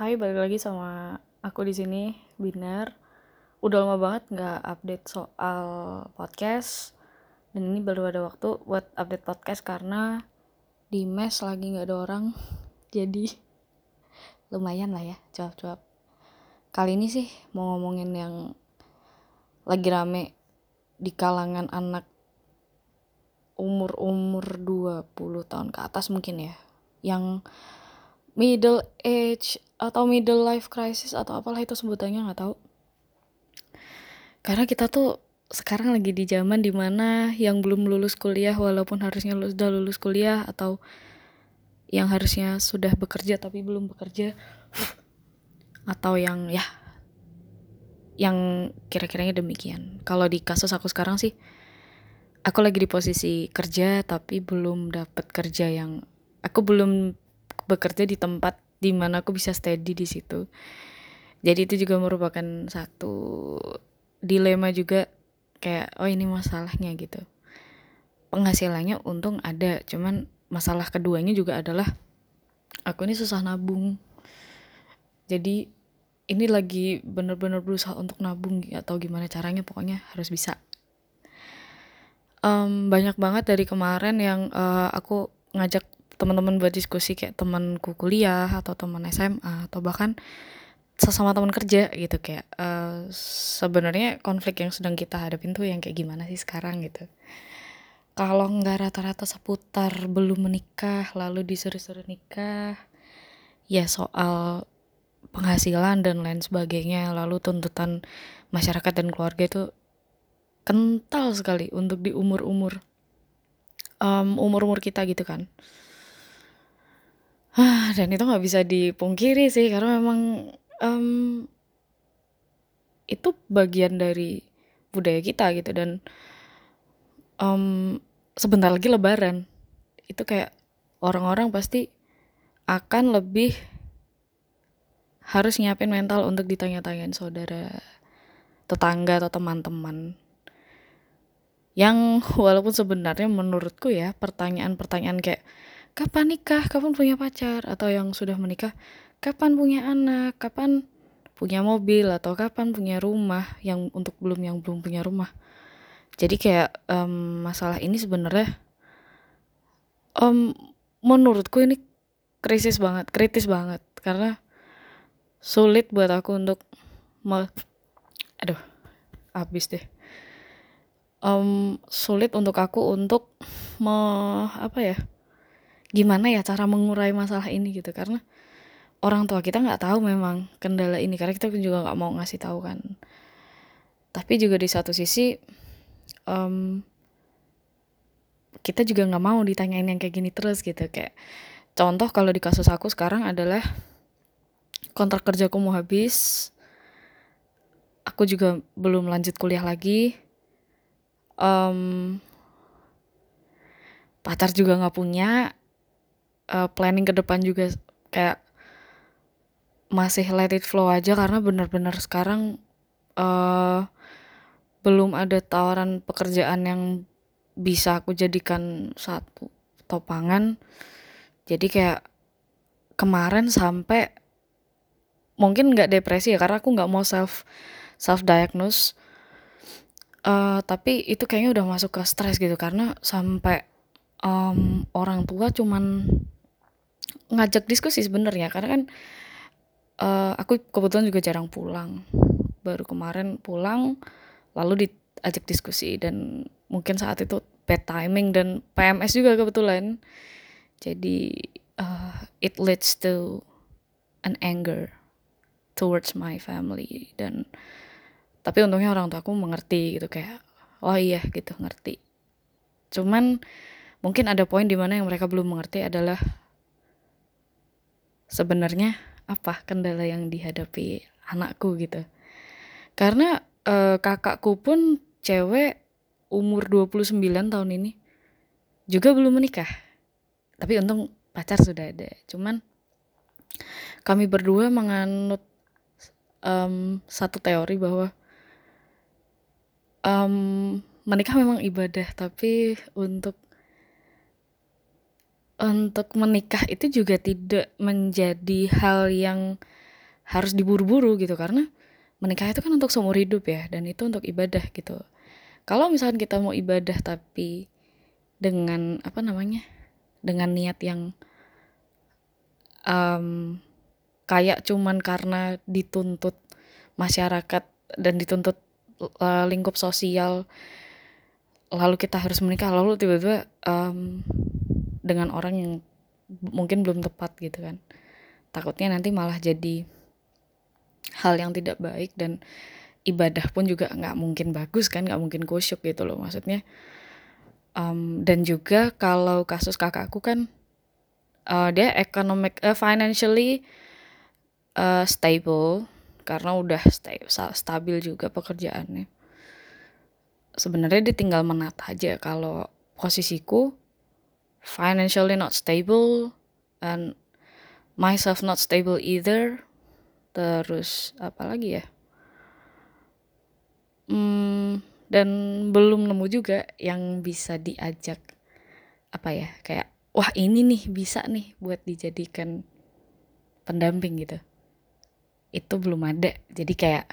Hai, balik lagi sama aku di sini, Binar. Udah lama banget nggak update soal podcast, dan ini baru ada waktu buat update podcast karena di mes lagi nggak ada orang, jadi lumayan lah ya, cuap-cuap. Kali ini sih mau ngomongin yang lagi rame di kalangan anak umur-umur 20 tahun ke atas mungkin ya, yang middle age atau middle life crisis atau apalah itu sebutannya nggak tahu. Karena kita tuh sekarang lagi di zaman di mana yang belum lulus kuliah walaupun harusnya sudah lulus kuliah atau yang harusnya sudah bekerja tapi belum bekerja atau yang ya yang kira-kiranya demikian. Kalau di kasus aku sekarang sih aku lagi di posisi kerja tapi belum dapat kerja yang aku belum bekerja di tempat di mana aku bisa steady di situ. Jadi itu juga merupakan satu dilema juga kayak oh ini masalahnya gitu. Penghasilannya untung ada, cuman masalah keduanya juga adalah aku ini susah nabung. Jadi ini lagi bener-bener berusaha untuk nabung atau gimana caranya pokoknya harus bisa. Um, banyak banget dari kemarin yang uh, aku ngajak teman-teman buat diskusi kayak temanku kuliah atau teman SMA atau bahkan sesama teman kerja gitu kayak uh, sebenarnya konflik yang sedang kita hadapin tuh yang kayak gimana sih sekarang gitu. Kalau nggak rata-rata seputar belum menikah lalu disuruh-suruh nikah ya soal penghasilan dan lain sebagainya lalu tuntutan masyarakat dan keluarga itu kental sekali untuk di umur-umur um, umur-umur kita gitu kan dan itu nggak bisa dipungkiri sih karena memang um, itu bagian dari budaya kita gitu. Dan um, sebentar lagi lebaran. Itu kayak orang-orang pasti akan lebih harus nyiapin mental untuk ditanya-tanyain saudara tetangga atau teman-teman. Yang walaupun sebenarnya menurutku ya pertanyaan-pertanyaan kayak kapan nikah, kapan punya pacar, atau yang sudah menikah, kapan punya anak, kapan punya mobil, atau kapan punya rumah, yang untuk belum yang belum punya rumah. Jadi kayak um, masalah ini sebenarnya um, menurutku ini krisis banget, kritis banget, karena sulit buat aku untuk me aduh habis deh. Um, sulit untuk aku untuk me apa ya gimana ya cara mengurai masalah ini gitu. Karena orang tua kita nggak tahu memang kendala ini karena kita juga nggak mau ngasih tahu kan. Tapi juga di satu sisi um, kita juga nggak mau ditanyain yang kayak gini terus gitu. Kayak contoh kalau di kasus aku sekarang adalah kontrak kerjaku mau habis aku juga belum lanjut kuliah lagi um, pacar juga nggak punya uh, planning ke depan juga kayak masih let it flow aja karena benar-benar sekarang uh, belum ada tawaran pekerjaan yang bisa aku jadikan satu topangan. Jadi kayak kemarin sampai mungkin nggak depresi ya karena aku nggak mau self self diagnose uh, tapi itu kayaknya udah masuk ke stres gitu karena sampai um, orang tua cuman ngajak diskusi sebenarnya karena kan uh, aku kebetulan juga jarang pulang. Baru kemarin pulang lalu diajak diskusi dan mungkin saat itu bad timing dan PMS juga kebetulan. Jadi uh, it leads to an anger towards my family dan tapi untungnya orang tua aku mengerti gitu kayak oh iya gitu ngerti. Cuman mungkin ada poin di mana yang mereka belum mengerti adalah sebenarnya apa kendala yang dihadapi anakku gitu. Karena e, kakakku pun cewek umur 29 tahun ini juga belum menikah. Tapi untung pacar sudah ada. Cuman kami berdua menganut um, satu teori bahwa um, menikah memang ibadah tapi untuk untuk menikah itu juga tidak menjadi hal yang harus diburu-buru gitu. Karena menikah itu kan untuk seumur hidup ya dan itu untuk ibadah gitu. Kalau misalkan kita mau ibadah tapi dengan apa namanya dengan niat yang um, kayak cuman karena dituntut masyarakat dan dituntut uh, lingkup sosial lalu kita harus menikah lalu tiba-tiba um, dengan orang yang mungkin belum tepat gitu kan. Takutnya nanti malah jadi hal yang tidak baik dan ibadah pun juga nggak mungkin bagus kan nggak mungkin kusyuk gitu loh maksudnya. Um, dan juga kalau kasus kakakku kan uh, dia economic uh, financially uh, stable karena udah stabil juga pekerjaannya. Sebenarnya dia tinggal menata aja kalau posisiku financially not stable and myself not stable either. Terus apa lagi ya? Hmm, dan belum nemu juga yang bisa diajak apa ya kayak wah ini nih bisa nih buat dijadikan pendamping gitu. Itu belum ada. Jadi kayak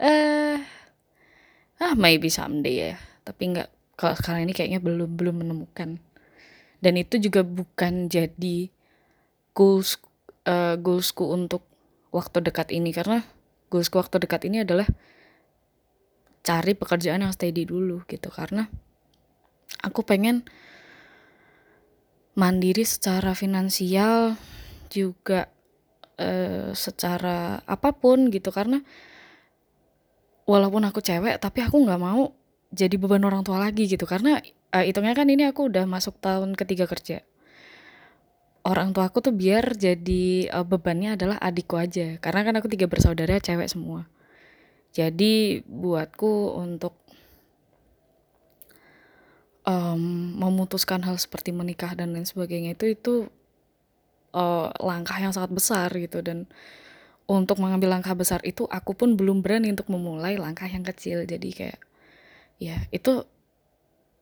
eh ah maybe someday ya. Tapi nggak kalau sekarang ini kayaknya belum belum menemukan dan itu juga bukan jadi goals uh, goalsku untuk waktu dekat ini. Karena goalsku waktu dekat ini adalah cari pekerjaan yang steady dulu gitu. Karena aku pengen mandiri secara finansial juga uh, secara apa pun gitu. Karena walaupun aku cewek tapi aku nggak mau jadi beban orang tua lagi gitu. Karena uh, hitungnya kan ini aku udah masuk tahun ketiga kerja. Orang tua aku tuh biar jadi uh, bebannya adalah adikku aja. Karena kan aku tiga bersaudara cewek semua. Jadi buatku untuk um, memutuskan hal seperti menikah dan lain sebagainya itu itu uh, langkah yang sangat besar gitu. Dan untuk mengambil langkah besar itu aku pun belum berani untuk memulai langkah yang kecil. Jadi kayak ya itu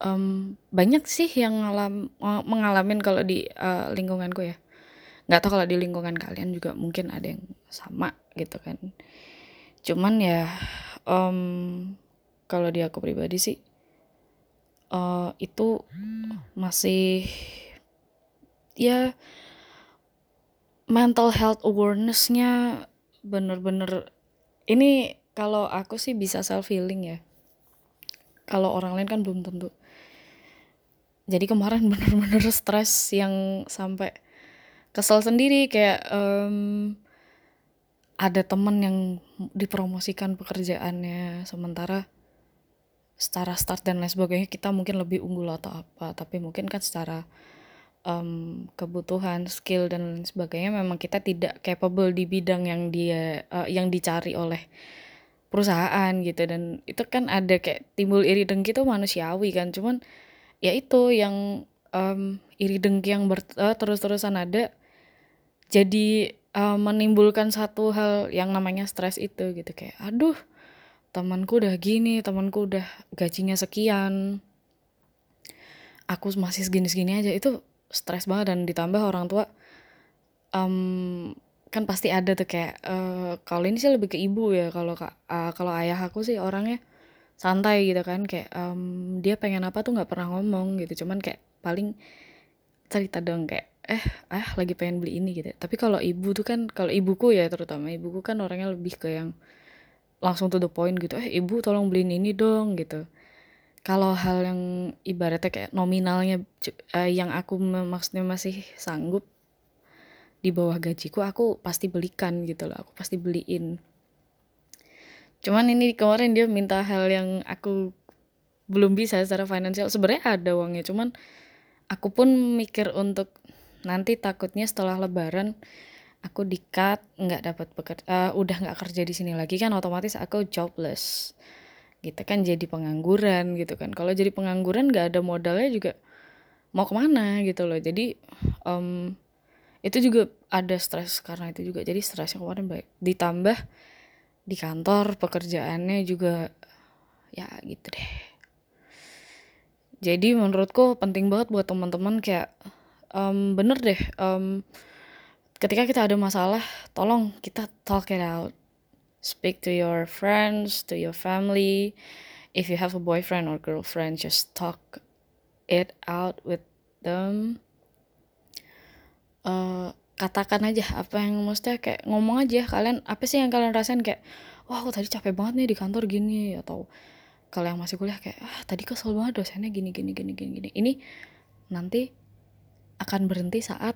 um, banyak sih yang ngalam, mengalamin kalau di uh, lingkunganku ya. Nggak tahu kalau di lingkungan kalian juga mungkin ada yang sama gitu kan. Cuman ya um, kalau di aku pribadi sih uh, itu masih ya mental health awarenessnya bener-bener ini kalau aku sih bisa self healing ya. Kalau orang lain kan belum tentu jadi kemarin bener-bener stres yang sampai kesel sendiri kayak um, ada temen yang dipromosikan pekerjaannya sementara secara start dan lain sebagainya kita mungkin lebih unggul atau apa. Tapi mungkin kan secara um, kebutuhan, skill dan lain sebagainya memang kita tidak capable di bidang yang dia uh, yang dicari oleh perusahaan gitu. Dan itu kan ada kayak timbul iri dengki itu manusiawi kan. Cuman ya itu yang um, iri dengki yang ber, uh, terus-terusan ada jadi uh, menimbulkan satu hal yang namanya stres itu gitu. Kayak aduh temanku udah gini temanku udah gajinya sekian aku masih segini-segini aja. Itu stres banget dan ditambah orang tua um, kan pasti ada tuh kayak uh, kalau ini sih lebih ke ibu ya kalau uh, kalau ayah aku sih orangnya santai gitu kan kayak um, dia pengen apa tuh nggak pernah ngomong gitu. Cuman kayak paling cerita dong kayak eh ah lagi pengen beli ini gitu. Tapi kalau ibu tuh kan kalau ibuku ya terutama ibuku kan orangnya lebih ke yang langsung to the point gitu eh ibu tolong beliin ini dong gitu. Kalau hal yang ibaratnya kayak nominalnya uh, yang aku maksudnya masih sanggup di bawah gajiku aku pasti belikan gitu loh aku pasti beliin cuman ini kemarin dia minta hal yang aku belum bisa secara finansial. Sebenarnya ada uangnya cuman aku pun mikir untuk nanti takutnya setelah lebaran aku di cut nggak dapat pekerja uh, udah nggak kerja di sini lagi kan otomatis aku jobless. Gitu kan jadi pengangguran gitu kan. Kalau jadi pengangguran nggak ada modalnya juga mau ke mana gitu loh. Jadi um, itu juga ada stres karena itu juga. Jadi stresnya kemarin baik. Ditambah di kantor pekerjaannya juga ya gitu deh. Jadi menurutku penting banget buat teman-teman kayak um, bener deh um, ketika kita ada masalah tolong kita talk it out. Speak to your friends to your family. If you have a boyfriend or girlfriend just talk it out with them. Uh, katakan aja apa yang maksudnya kayak ngomong aja kalian apa sih yang kalian rasain? Kayak wah aku tadi capek banget nih di kantor gini atau kalau yang masih kuliah kayak ah tadi kesel banget dosennya gini gini gini gini gini. Ini nanti akan berhenti saat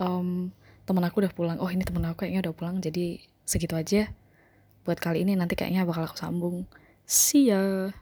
um, temen aku udah pulang. Oh ini temen aku kayaknya udah pulang jadi segitu aja buat kali ini. Nanti kayaknya bakal aku sambung. See ya